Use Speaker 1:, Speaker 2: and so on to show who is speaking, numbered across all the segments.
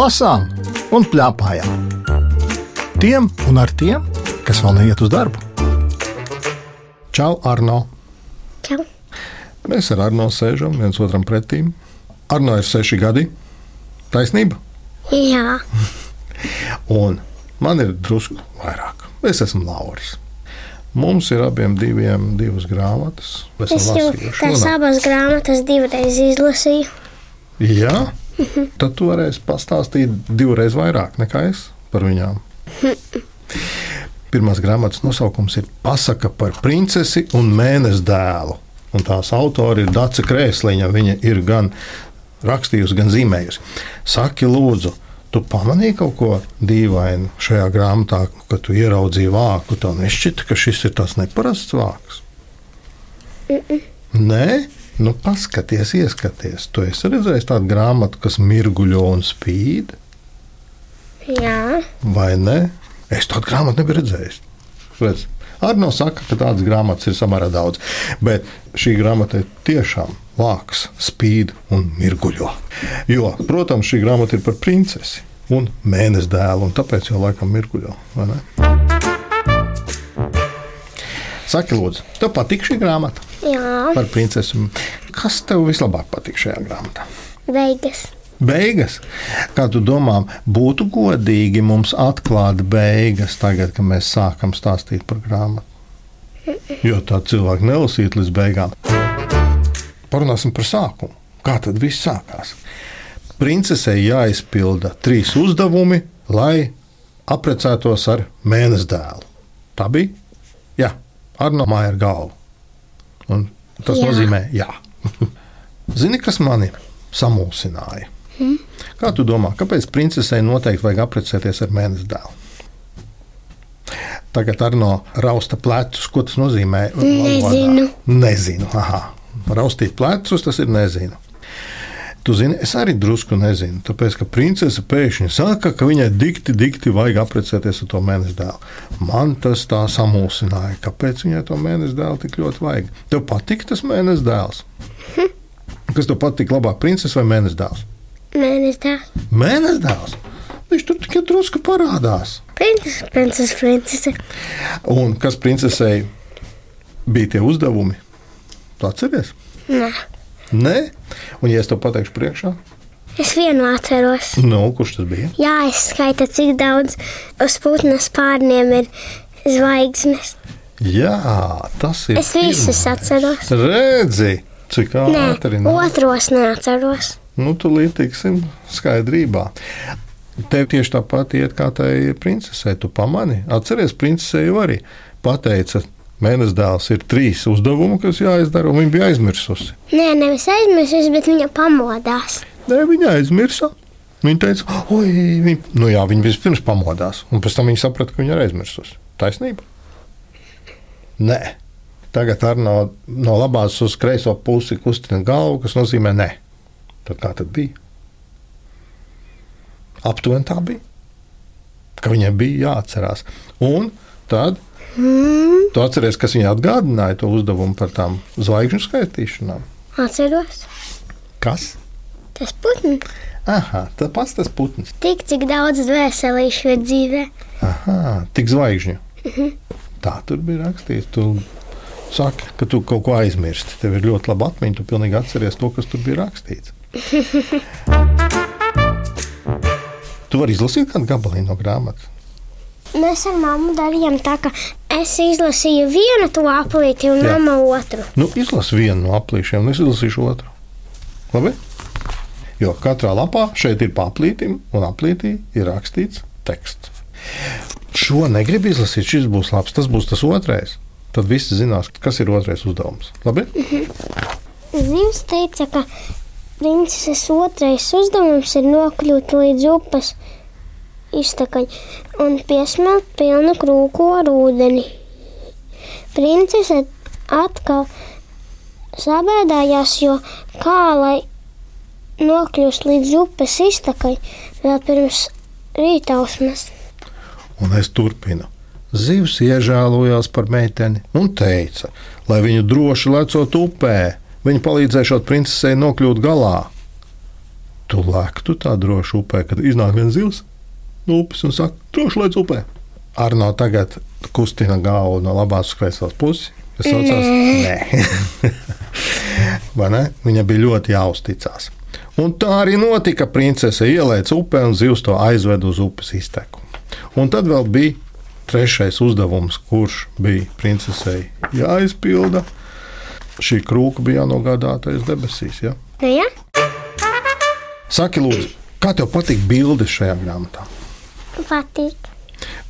Speaker 1: lasām un plēpājām. Tiem un ar tiem, kas vēl neiet uz darbu. Čau, Arno!
Speaker 2: Čau.
Speaker 1: Mēs ar Arno sēžam viens otram pretī. Arno ir seši gadi. Taisnība.
Speaker 2: Jā,
Speaker 1: Un man ir drusku vairāk. Es esmu Lauris. Mums ir abiem diviem divas grāmatas. Mēs
Speaker 2: es jau tās abas grāmatas divreiz izlasīju.
Speaker 1: Jā, tad tu varēsi pastāstīt divreiz vairāk nekā es par viņām. Pirmās grāmatas nosaukums ir Pasaka par princesi un mēnesi dēlu. Un tās autori ir Dāca Krēsliņa. Viņa ir gan rakstījusi, gan zīmējusi. Saki, lūdzu, tu pamanīji kaut ko dīvainu šajā grāmatā, kad tu ieraudzīji vāku. Tev nešķita, ka šis ir tas neparasts vāks. Nē, nu paskaties, ieskaties. Tu esi redzējis tādu grāmatu, kas mirguļo un spīd,
Speaker 2: Jā,
Speaker 1: vai ne? Es tādu grāmatu nebiju redzējis. Redz, Arno saka, ka tādas grāmatas ir samērā daudz, bet šī grāmata ir tiešām vāks, spīd un mirguļo. Jo, protams, šī grāmata ir par princesi un mēnesi dēlu, un tāpēc jau laikam mirguļo. Saki, lūdzu, tev patīk šī grāmata
Speaker 2: jā,
Speaker 1: par princesi. Kas tev vislabāk patīk šajā grāmatā?
Speaker 2: beigas.
Speaker 1: Beigas. Kā tu domā, būtu godīgi mums atklāt beigas tagad, kad mēs sākam stāstīt par grāmatu? Jo tā cilvēki nelasīt līdz beigām. Parunāsim par sākumu. Kā tad viss sākās? Princesei jāizpilda trīs uzdevumi, lai apprecētos ar mēnesi dēlu. Tā bija? Jā, Arno māja ar galvu. Un tas jā. Nozīmē, jā. Zini, kas mani samulsināja? Hmm? Kā tu domā, kāpēc princesei noteikti vajag apprecēties ar mēnesi dēlu? Tagad Arno rausta plecus. Ko tas nozīmē?
Speaker 2: Nezinu.
Speaker 1: Nezinu. Aha. Raustīt plecus, tas ir nezinu. Tu zini, es arī drusku nezinu. Tāpēc, ka princese pēkšņi saka, ka viņai dikti, dikti vajag apprecēties ar to mēnesi dēlu. Man tas tā samulsināja. Kāpēc viņai to mēnesi dēlu tik ļoti vajag? Tev patīk tas mēnesi dēls? Kas tev patīk labāk, princese vai mēnesi dēls?
Speaker 2: Mēnesis tā.
Speaker 1: Mēnesi dēls. Viņš tur tikai drusku parādās.
Speaker 2: Princese, princese, princese.
Speaker 1: Un kas princesei bija tie uzdevumi? Tu atceries?
Speaker 2: Nē,
Speaker 1: Nē, un ja es tev pateikšu priekšā,
Speaker 2: es vienu atceros.
Speaker 1: nu, kurš tas bija?
Speaker 2: Jā, es skaitu, cik daudz uz putnas pārniem ir zvaigznes.
Speaker 1: Jā, tas ir.
Speaker 2: Es visus
Speaker 1: pirmais.
Speaker 2: atceros.
Speaker 1: Redzi, cik ātri. nāk.
Speaker 2: otros neatceros.
Speaker 1: Nu, tu līdzīgsim skaidrībā. Tev tieši tāpat iet kā tai princesei. Tu pamani, atceries, princesei jau arī pateica, mēnesis dēls ir trīs uzdevumi, kas jāizdara, un viņa bija aizmirsusi.
Speaker 2: Nē, nevis aizmirsis, bet viņa pamodās.
Speaker 1: Nē, viņa aizmirsa. Viņa teica, oi, viņa, nu jā, viņa vispirms pamodās, un pēc tam viņa saprata, ka viņa ir aizmirsusi. Taisnība? Nē. Tagad ar no, no labās uz kreiso pusi kustina galvu, kas nozīmē nē. Tad kā tad bija? Aptuveni tā bija. Ka viņai bija jāatcerās. Un tad
Speaker 2: Mm,
Speaker 1: tu atceries, kas viņai atgādināja to uzdevumu par tām zvaigžņu skaitīšanām.
Speaker 2: atceros.
Speaker 1: Kas?
Speaker 2: Tas putns.
Speaker 1: Aha, tas pats tas putns.
Speaker 2: Tik cik daudz dvēselīšu ir dzīvē.
Speaker 1: Aha, tik zvaigžņu. Tā tur bija rakstīts. Tu saki, ka tu kaut ko aizmirsti. Tev ir ļoti laba atmiņa. Tu pilnīgi atceries to, kas tur bija rakstīts. tu vari izlasīt kādu gabaliņu no grāmatas.
Speaker 2: Mēs ar mammu darījām tā, ka es izlasīju vienu to aplīti un
Speaker 1: Jā.
Speaker 2: mamma otru.
Speaker 1: Nu, izlasi vienu no aplīšiem, un es izlasīšu otru. Labi? Jo katrā lapā šeit ir paplītim, un aplītī ir rakstīts teksts. Šo negribu izlasīt, šis būs labs, tas būs tas otrais. Tad visi zinās, kas ir otrais uzdevums. Labi?
Speaker 2: Zivs teica, ka princeses otrais uzdevums ir nokļūt līdz upes iztakai un piesmelt pilnu krūku ar ūdeni. Princese atkal sabēdājās, jo kā lai nokļūst līdz upes iztakai vēl pirms rītausmas.
Speaker 1: Un es turpinu. Zivs iežēlojās par meiteni un teica, lai viņu droši lecot upē, viņa palīdzēšot princesei nokļūt galā. tu lēktu tā droši upē, kad iznāk viens zivs no upes un saka, droši lec upē. Arno tagad kustina galvu no labās uz kreisās puses. Tas saucās, nē. Ne? Viņa bija ļoti jāuzticas. Un tā arī notika. Princese ielēca upē un zivs to aizveda uz upes izteku. Un tad vēl bija trešais uzdevums, kurš bija princesei jāizpilda. Šī krūka bija jānogādātais debesīs. Ja?
Speaker 2: Nu, ja?
Speaker 1: Saki, lūdzu, kā tev patīk bilde šajā grāmatā?
Speaker 2: Patīk.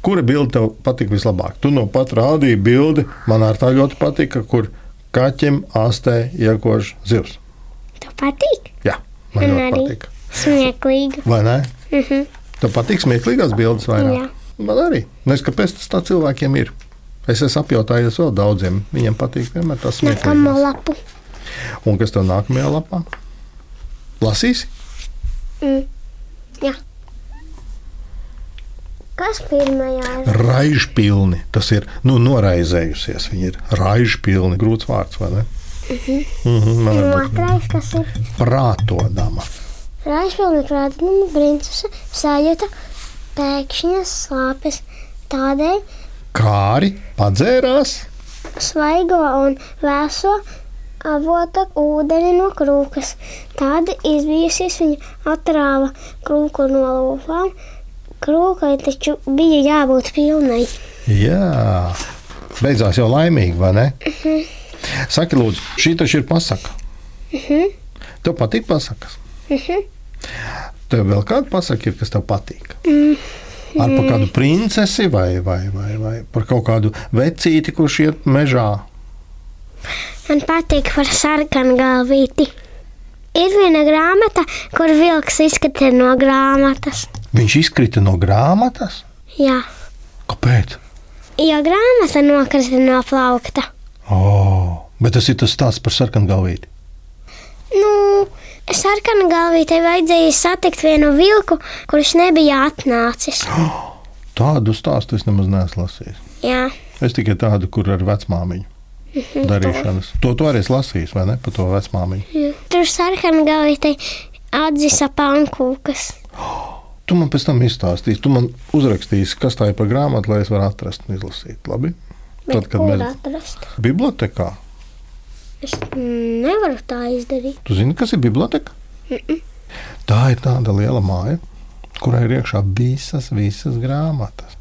Speaker 1: Kura bilde tev patīk vislabāk? Tu no pat rādīji bildi, man ar tā ļoti patika, kur kaķim astē iekož zivs.
Speaker 2: Tev patīk?
Speaker 1: Jā, man
Speaker 2: Man
Speaker 1: ļoti patīk.
Speaker 2: Smieklīgi.
Speaker 1: Vai ne?
Speaker 2: Mhm.
Speaker 1: Tev patīk smieklīgās bildes vairāk?
Speaker 2: Jā.
Speaker 1: Man arī. Nezinu, kāpēc tas tā cilvēkiem ir. Es esmu apjautājies vēl daudziem. Viņiem patīk vienmēr tas smieklīgās.
Speaker 2: lapu.
Speaker 1: Un kas tev nākamajā lapā? Lasīsi?
Speaker 2: Mm. Jā. Kas pirmajā ir?
Speaker 1: Raižpilni. Tas ir nu, noraizējusies. Viņi ir raižpilni. Grūts vārds, vai ne? Mhm, man
Speaker 2: Un
Speaker 1: ir
Speaker 2: otrais, kas ir?
Speaker 1: prātodama.
Speaker 2: Raišpilna krātnuma princese sajūta pēkšņas slāpes. Tādēļ
Speaker 1: Kāri padzērās.
Speaker 2: svaigo un vēso avota ūdeni no krūkas. Tāda izbijusies viņa atrāva krūku no lūpām. Krūkai taču bija jābūt pilnai.
Speaker 1: Jā, beidzās jau laimīgi, vai ne? Saki, lūdzu, šī taču ir pasaka. Tev patīk pasakas? Tev vēl kāda pasaka ir, kas tev patīk? Ar par kādu princesi vai, vai, vai, vai par kaut kādu vecīti, kurš iet mežā?
Speaker 2: Man patīk par sarkanu galvīti. Ir viena grāmata, kur vilks izskatās no grāmatas.
Speaker 1: Viņš izkrita no grāmatas.
Speaker 2: Jā,
Speaker 1: Kāpēc?
Speaker 2: jo grāmata nokrita no plaukta.
Speaker 1: Oh, bet tas ir tas stāsts par sarkanu galvīti.
Speaker 2: Nu, sarkanu galvītei vajadzēja satikt vienu vilku, kurš nebija atnācis.
Speaker 1: Tādu stāstu es nemaz neesmu lasījis.
Speaker 2: Jā,
Speaker 1: Es tikai tādu, kur ar vecmāmiņu darīšanas. To tu arī esi lasījis, vai ne? Par to vecmāmiņu.
Speaker 2: tur sarkanu galvītei atzisa pankūkas.
Speaker 1: Tu man pēc tam izstāstīsi, tu man uzrakstīsi, kas tā ir par grāmatu, lai es varētu atrast un izlasīt. Labi?
Speaker 2: Bet
Speaker 1: Tad, kad mēs
Speaker 2: atrast?
Speaker 1: bibliotekā,
Speaker 2: Es mm, nevaru tā izdarīt.
Speaker 1: tu zini, kas ir biblioteka? Tā ir tāda liela māja, kurai ir iekšā visas, visas grāmatas.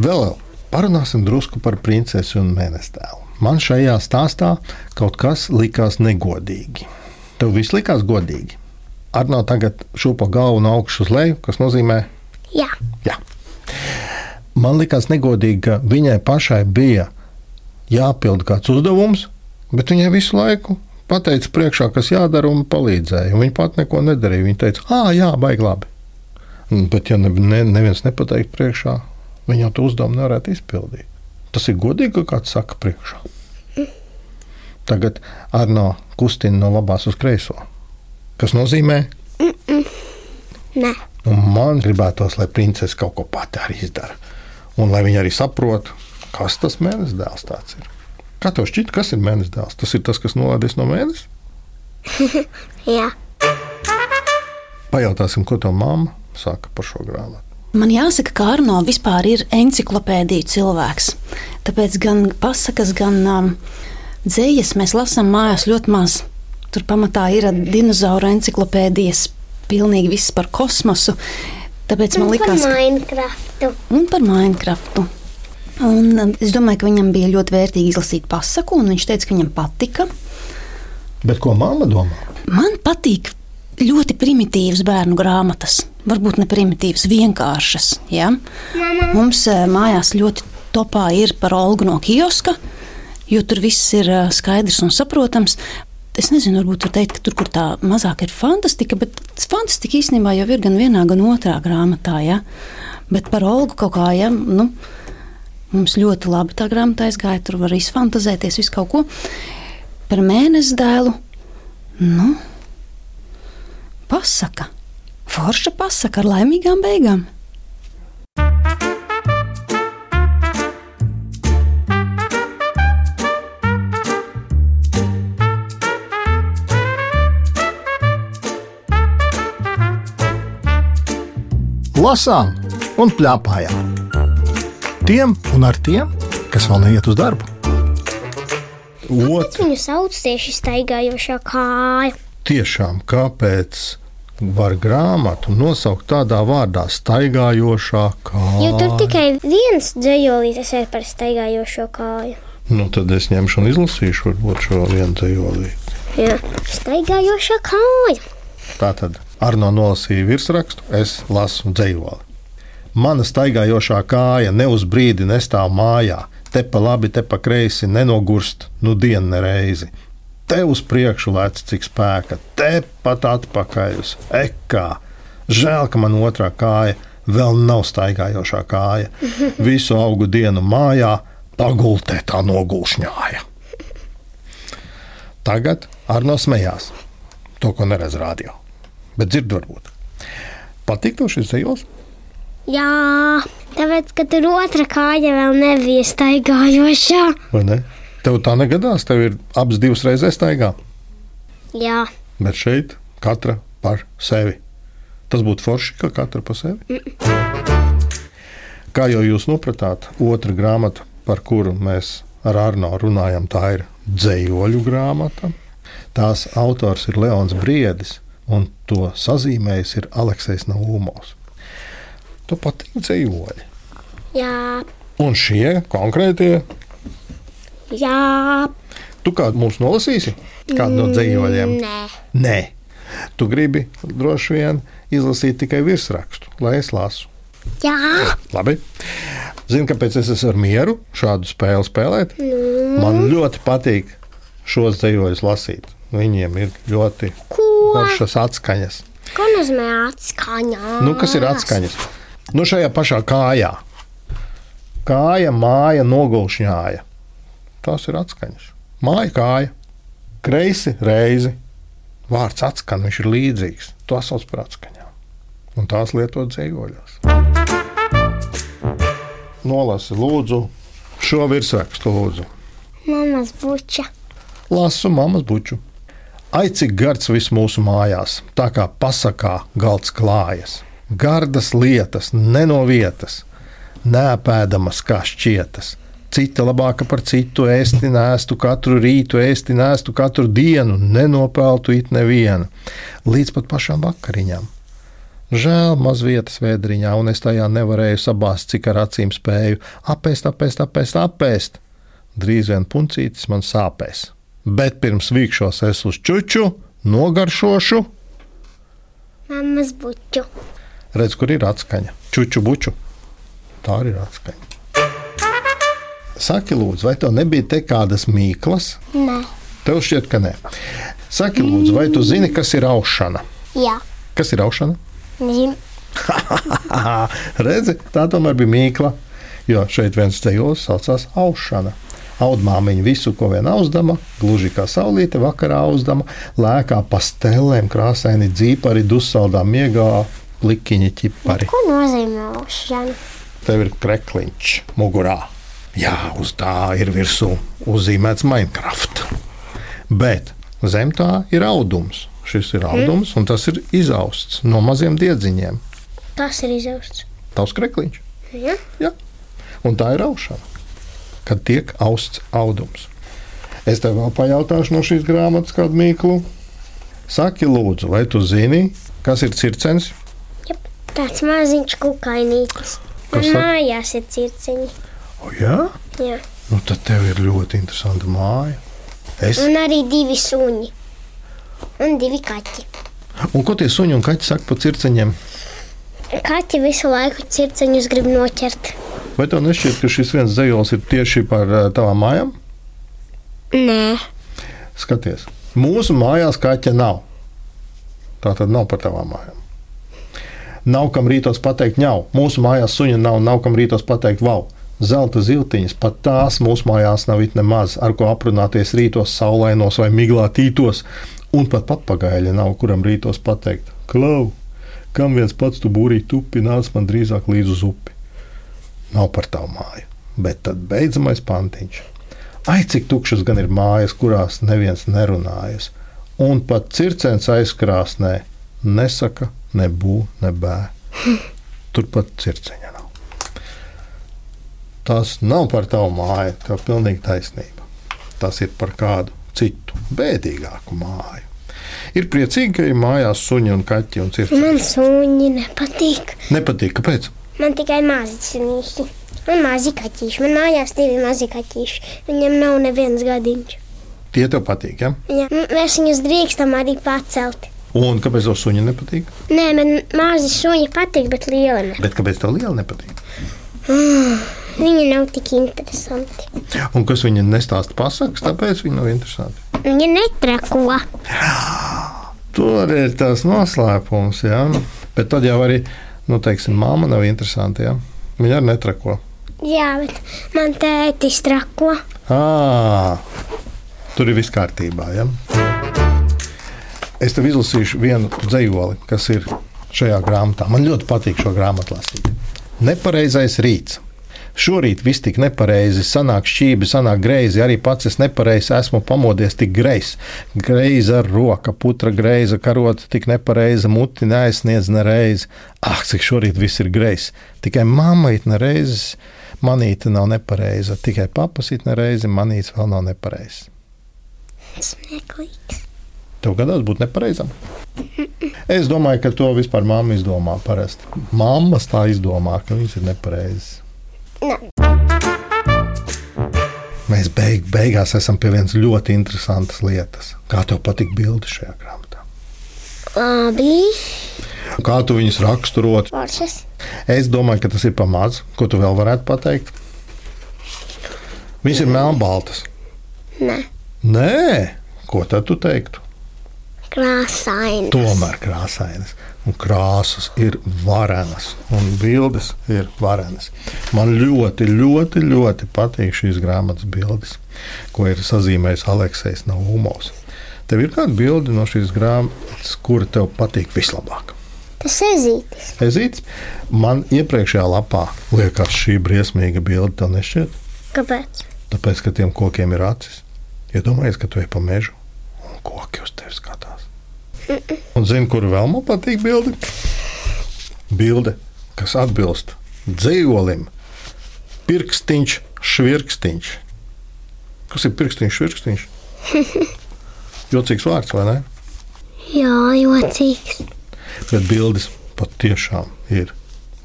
Speaker 1: Vēl parunāsim drusku par princesi un mēnestēlu. Man šajā stāstā kaut kas likās negodīgi. Tev viss likās godīgi. Arno tagad šūpo galvu no augšas uz leju, kas nozīmē,
Speaker 2: Jā,
Speaker 1: Jā. Man liekas, negodīgi, ka viņai pašai bija jāpild kāds uzdevums, bet viņai visu laiku pateica priekšā, kas jādara un palīdzēja. Un viņa pat neko nedarīja. Viņa teica, ah, jā, baigi labi. Bet, ja ne, ne, neviens nepateikt priekšā, viņa to uzdevumu nevarētu izpildīt. Tas ir godīgi, ka kāds saka priekšā. Tagad Arno kustina no labās uz kreiso. Kas nozīmē,
Speaker 2: nē.
Speaker 1: Un man gribētos, lai princese kaut ko pati arī izdara. Un lai viņa arī saprot, kas tas mēnesis dēls tāds ir. Kā tev šķiet, kas ir mēnesis dēls? Tas ir tas, kas nolaidies no mēnesis.
Speaker 2: Jā.
Speaker 1: Pajautāsim, ko tev mamma saka par šo grāmatu.
Speaker 3: Man jāsaka, ka Arno vispār ir enciklopēdija cilvēks. Tāpēc gan pasakas, gan um, dzējas mēs lasām mājās ļoti maz. Tur pamatā ir dinozauru enciklopēdijas, pilnīgi viss par kosmosu. Tāpēc man
Speaker 2: par
Speaker 3: likās, ka
Speaker 2: Minecraftu.
Speaker 3: un par Minecraftu. Un, um, es domāju, ka viņam bija ļoti vērtīgi izlasīt pasaku, un viņš teica, ka viņam patika.
Speaker 1: Bet ko mamma domā?
Speaker 3: Man patīk ļoti primitīvas bērnu grāmatas. Varbūt ne primitīvas, vienkāršas. Ja? Mums eh, mājās ļoti topā ir par Olgu no kioska, jo tur viss ir eh, skaidrs un saprotams. Es nezinu, varbūt var teikt, ka tur, kur tā mazāk ir fantastika, bet fantastika īstenībā jau ir gan vienā, gan otrā grāmatā. Ja? Bet par Olgu kaut kā, ja, nu, mums ļoti labi tā grāmata aizgāja, tur var izfantazēties visu kaut ko. Par mēnesi dēlu, nu, pasaka. Forša pasaka ar laimīgām beigām.
Speaker 1: Lasām un plēpājām. Tiem un ar tiem, kas vēl neiet uz darbu.
Speaker 2: Kāpēc viņu sauc tieši staigājošā kāja?
Speaker 1: Tiešām, kāpēc var grāmatu nosaukt tādā vārdā - staigājošā kāja?
Speaker 2: Jo tur tikai viens dzējolītis ir par staigājošo kāju.
Speaker 1: Nu, tad es ņemšu un izlasīšu šo vienu dzējolīti.
Speaker 2: Jā, staigājošā kāja.
Speaker 1: Tā tad Arno nolasīja virsrakstu, es lasu dzējoli. Mana staigājošā kāja ne uz brīdi nestāv mājā, te pa labi, te pa kreisi nenogurst, nu dienu nereizi. Te uz priekšu lec cik spēka, te pat atpakaļ uz ekā. Žēl, ka man otrā kāja vēl nav staigājošā kāja. Visu augu dienu mājā pagultē tā nogulšņāja. Tagad Arno smējās. To, ko neredz rādio. Bet dzird, varbūt. Patīk to šis zejos?
Speaker 2: Jā, tāpēc, ka tur otra kāja vēl nebija staigājošā.
Speaker 1: Vai ne? Tev tā negadās, tev ir abas divas reizes staigā.
Speaker 2: Jā,
Speaker 1: Bet šeit katra par sevi. Tas būtu forši, ka katra par sevi. Kā jau jūs nopratāt, otra grāmata, par kuru mēs ar Arno runājam, tā ir dzējoļu grāmata. Tās autors ir Leons Briedis, un to sazīmējis ir Aleksis Naumovs. Tu patīk dzējoļi.
Speaker 2: jā,
Speaker 1: Un šie konkrētie,
Speaker 2: jā.
Speaker 1: tu kādu mums nolasīsi? Kādu no dzējoļiem?
Speaker 2: Nē,
Speaker 1: Nē, tu gribi droši vien izlasīt tikai virsrakstu, lai es lasu.
Speaker 2: jā.
Speaker 1: Labi. Zini, kāpēc es esmu mieru šādu spēli spēlēt? Man ļoti patīk šos dzīsļus lasīt. Viņiem ir ļoti foršas atskaņas.
Speaker 2: Ko nozīmē atskaņā?
Speaker 1: Nu, kas ir atskaņas? Nu, šajā pašā kājā. Kāja, māja, nogulšņāja. Tās ir atskaņas. Māja, kāja, kreisi, reizi. Vārds atskan, viņš ir līdzīgs. To sauc par atskaņām. Un tās lietot dzīvoļos. Nolasi, lūdzu, šo virsrakstu, lūdzu.
Speaker 2: Mamas buča.
Speaker 1: Lasu mammas buču. Ai, cik gards viss mūsu mājās, tā kā pasakā galds klājas. Gardas lietas, ne no vietas, nēpēdamas kā šķietas. Cita labāka par citu ēsti nēstu katru rītu, ēsti nēstu katru dienu, nenopeltu it nevienu, līdz pat pašām vakariņām. Žēl maz vietas vēdriņā, un es tajā nevarēju sabāzt, cik ar acīm spēju apēst, apēst, apēst, apēst. Drīz vien puncītis man sāpēs. Bet pirms vīkšos es uz čuču, nogaršošu,
Speaker 2: Mamas buču.
Speaker 1: redz, kur ir atskaņa. Čuču buču. Tā arī ir atskaņa. Saki, lūdzu, vai tev nebija te kādas mīklas?
Speaker 2: Nē,
Speaker 1: Tev šķiet, ka nē. Saki, lūdzu, vai tu zini, kas ir aušana?
Speaker 2: jā.
Speaker 1: Kas ir aušana?
Speaker 2: Zinu.
Speaker 1: Redzi, tā tomēr bija mīkla. Jo šeit viens ceļos saucās aušana. Audmāmiņa visu, ko vien auzdama, gluži kā saulīte vakarā auzdama, lēkā pa stelēm, krāsaini dzīpari, dusaldā miegā, plikiņi ķipari.
Speaker 2: Ko nozīmē aušana?
Speaker 1: Tev ir krekliņš mugurā. Jā, uz tā ir virsū uzzīmēts Minecraft. Bet zem tā ir audums. Šis ir audums, un tas ir izausts no maziem diedziņiem.
Speaker 2: Tas ir izausts.
Speaker 1: Tavs krekliņš.
Speaker 2: Ja?
Speaker 1: Ja? Un tā ir aušana, kad tiek austs audums. Es tev vēl pajautāšu no šīs grāmatas kādu mīklu. Saki, lūdzu, vai tu zini, kas ir circens?
Speaker 2: Jep. Tāds maziņš kukainītis.
Speaker 1: Kas saka?
Speaker 2: mājās ir circiņi.
Speaker 1: O, jā,
Speaker 2: Jā.
Speaker 1: nu tad tev ir ļoti interesanta māja. Es,
Speaker 2: Un arī divi suņi. Un divi kaķi.
Speaker 1: un ko tie suņi un kaķi saka par circeņiem?
Speaker 2: Kaķi visu laiku circiņus grib noķert.
Speaker 1: Vai tev nešķiet, ka šis viens zejos ir tieši par uh, tavām mājām?
Speaker 2: Nē,
Speaker 1: Skaties, mūsu mājās kaķa nav. Tā tad nav par tavām mājām. Nav kam rītos pateikt, ņau. Mūsu mājās suņa nav, nav kam rītos pateikt, wow. Zelta ziltiņas, pat tās mūsu mājās nav it nemaz, ar ko aprunāties rītos, saulainos vai miglātītos. Un pat papagaļa nav, kuram rītos pateikt, klau, kam viens pats tu būrī tupi, nāc man drīzāk līdz uz upi. Nav par tavu māju. Bet tad beidzamais pantiņš. Ai, cik tukšas gan ir mājas, kurās neviens nerunājas. Un pat circens aizkrāsnē nesaka, nebū, nebē. turpat circeņa nav. Tas nav par tavu māju, tev ir pilnīgi taisnība. Tas ir par kādu citu, bēdīgāku māju. Ir priecīgi, ka ir mājās suņi un kaķi un cirkņi.
Speaker 2: Man suņi nepatīk.
Speaker 1: Nepatīk, kāpēc?
Speaker 2: Man tikai mazi sunīši. Man mazi kaķīši. Man mājās divi mazi kaķīši. Viņam nav neviens gadiņš.
Speaker 1: Tie tev patīk. Ja?
Speaker 2: M- mēs viņus drīkstam arī pacelt.
Speaker 1: Un kāpēc tev suņi nepatīk?
Speaker 2: Nē, man mazi suņi patīk, bet lieli ne.
Speaker 1: Bet kāpēc tev liela nepatīk?
Speaker 2: Viņi nav tik interesanti.
Speaker 1: Un kas viņa nestāsta pasakas, tāpēc viņi nav interesanti.
Speaker 2: Viņi netrako.
Speaker 1: Tur ir tas noslēpums, jā. Bet tad jau arī, nu, teiksim, māma nav interesanta, jā. Viņa arī netrako.
Speaker 2: Jā, bet man tētis trako.
Speaker 1: À, tur ir viss kārtībā. Ja? Es tev izlasīšu vienu dzējoli, kas ir šajā grāmatā. Man ļoti patīk šo grāmatu lasīt. Nepareizais rīts. Šorīt viss tik nepareizi, sanāk šķīvi, sanāk greizi. Arī pats es nepareizi esmu pamodies tik greizs. Greiza roka, putra greiza, karota tik nepareiza, muti neaizsniedz nereizi. Ah, cik šorīt viss ir greizs. Tikai mamma it nereizes, manīte nav nepareiza. Tikai papas it nereizi, manīts vēl nav nepareizs.
Speaker 2: Smieklīgs.
Speaker 1: Tev gadās būt nepareizam. Es domāju, ka to vispār mamma izdomā parasti. Mammas tā izdomā, ka viņas ir nepareizas. Mēs beig, beigās esam pie vienas ļoti interesantas lietas. Kā tev patīk bildi šajā grāmatā?
Speaker 2: Labi.
Speaker 1: Kā tu viņus raksturot?
Speaker 2: Foršas.
Speaker 1: Es domāju, ka tas ir pamats. Ko tu vēl varētu pateikt? Viņas ir melnbaltas.
Speaker 2: Nē.
Speaker 1: Nē, ko tad tu teiktu?
Speaker 2: Krāsaini.
Speaker 1: Tomēr krāsainas. Un krāsas ir varenas, un bildes ir varenas. Man ļoti, ļoti, ļoti patīk šīs grāmatas bildes, ko ir sazīmējis Aleksis Naumovs. Tev ir kāda bilde no šīs grāmatas, kura tev patīk vislabāk?
Speaker 2: Tas ezītis.
Speaker 1: Ezīts, man iepriekšējā lapā liekas, šī briesmīga bilde tev nešķiet.
Speaker 2: Kāpēc?
Speaker 1: Tāpēc, ka tiem kokiem ir acis. Iedomājies, ka tu ej pa mežu un koki uz tevi skatās. Un zini, kur vēl man patīk bilde? Bilde, kas atbilst dzīvolim. Pirkstiņš, švirkstiņš. Kas ir pirkstiņš, švirkstiņš? Jocīgs vārds, vai ne?
Speaker 2: Jā, jocīgs.
Speaker 1: Bet bildes patiešām ir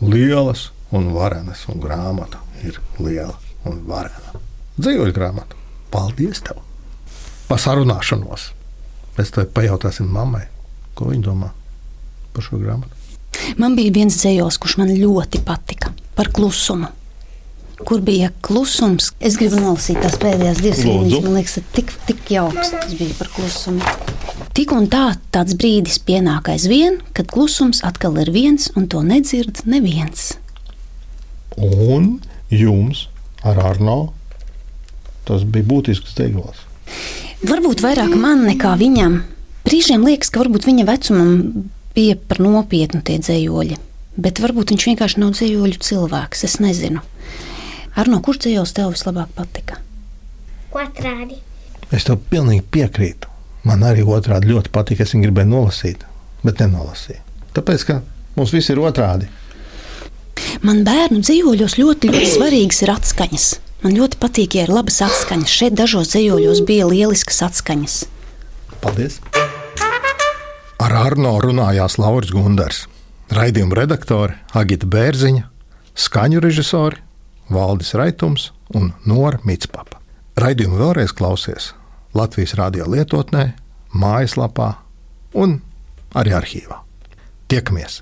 Speaker 1: lielas un varenas, un grāmata ir liela un varena. Dzīvoļu grāmata. Paldies tev! Par sarunāšanos! Mēs tev pajautāsim mammai, ko viņa domā par šo grāmatu.
Speaker 3: Man bija viens dzējos, kurš man ļoti patika par klusumu. Kur bija klusums? Es gribu nolasīt tās pēdējās divas līnijas. Man liekas, tik, tik jauks tas bija par klusumu. Tik un tā tāds brīdis pienāk aizvien, kad klusums atkal ir viens un to nedzird neviens.
Speaker 1: Un jums ar Arno tas bija būtisks dzīvos.
Speaker 3: Varbūt vairāk man nekā viņam. Brīžiem liekas, ka varbūt viņa vecumam bija par nopietnu tie dzējoļi. Bet varbūt viņš vienkārši nav dzējoļu cilvēks. Es nezinu. Arno, kurš dzējos tev vislabāk patika?
Speaker 2: Otrādi.
Speaker 1: Es tev pilnīgi piekrītu. Man arī otrādi ļoti patīk. Es viņu gribēju nolasīt, bet nenolasīju. Tāpēc, ka mums viss ir otrādi.
Speaker 3: Man bērnu dzīvoļos ļoti, ļoti svarīgas ir atskaņas. Man ļoti patīk, ja ir labas atskaņas. Šeit dažos dzīvoļos bija lieliskas atskaņas.
Speaker 1: Paldies! Ar Arno runājās Lauris Gundars, raidījuma redaktore Agita Bērziņa, skaņu režisori Valdis Raitums un Nora Mitspapa. Raidījumu vēlreiz klausies Latvijas radio lietotnē, mājaslapā un arī arhīvā. Tiekamies!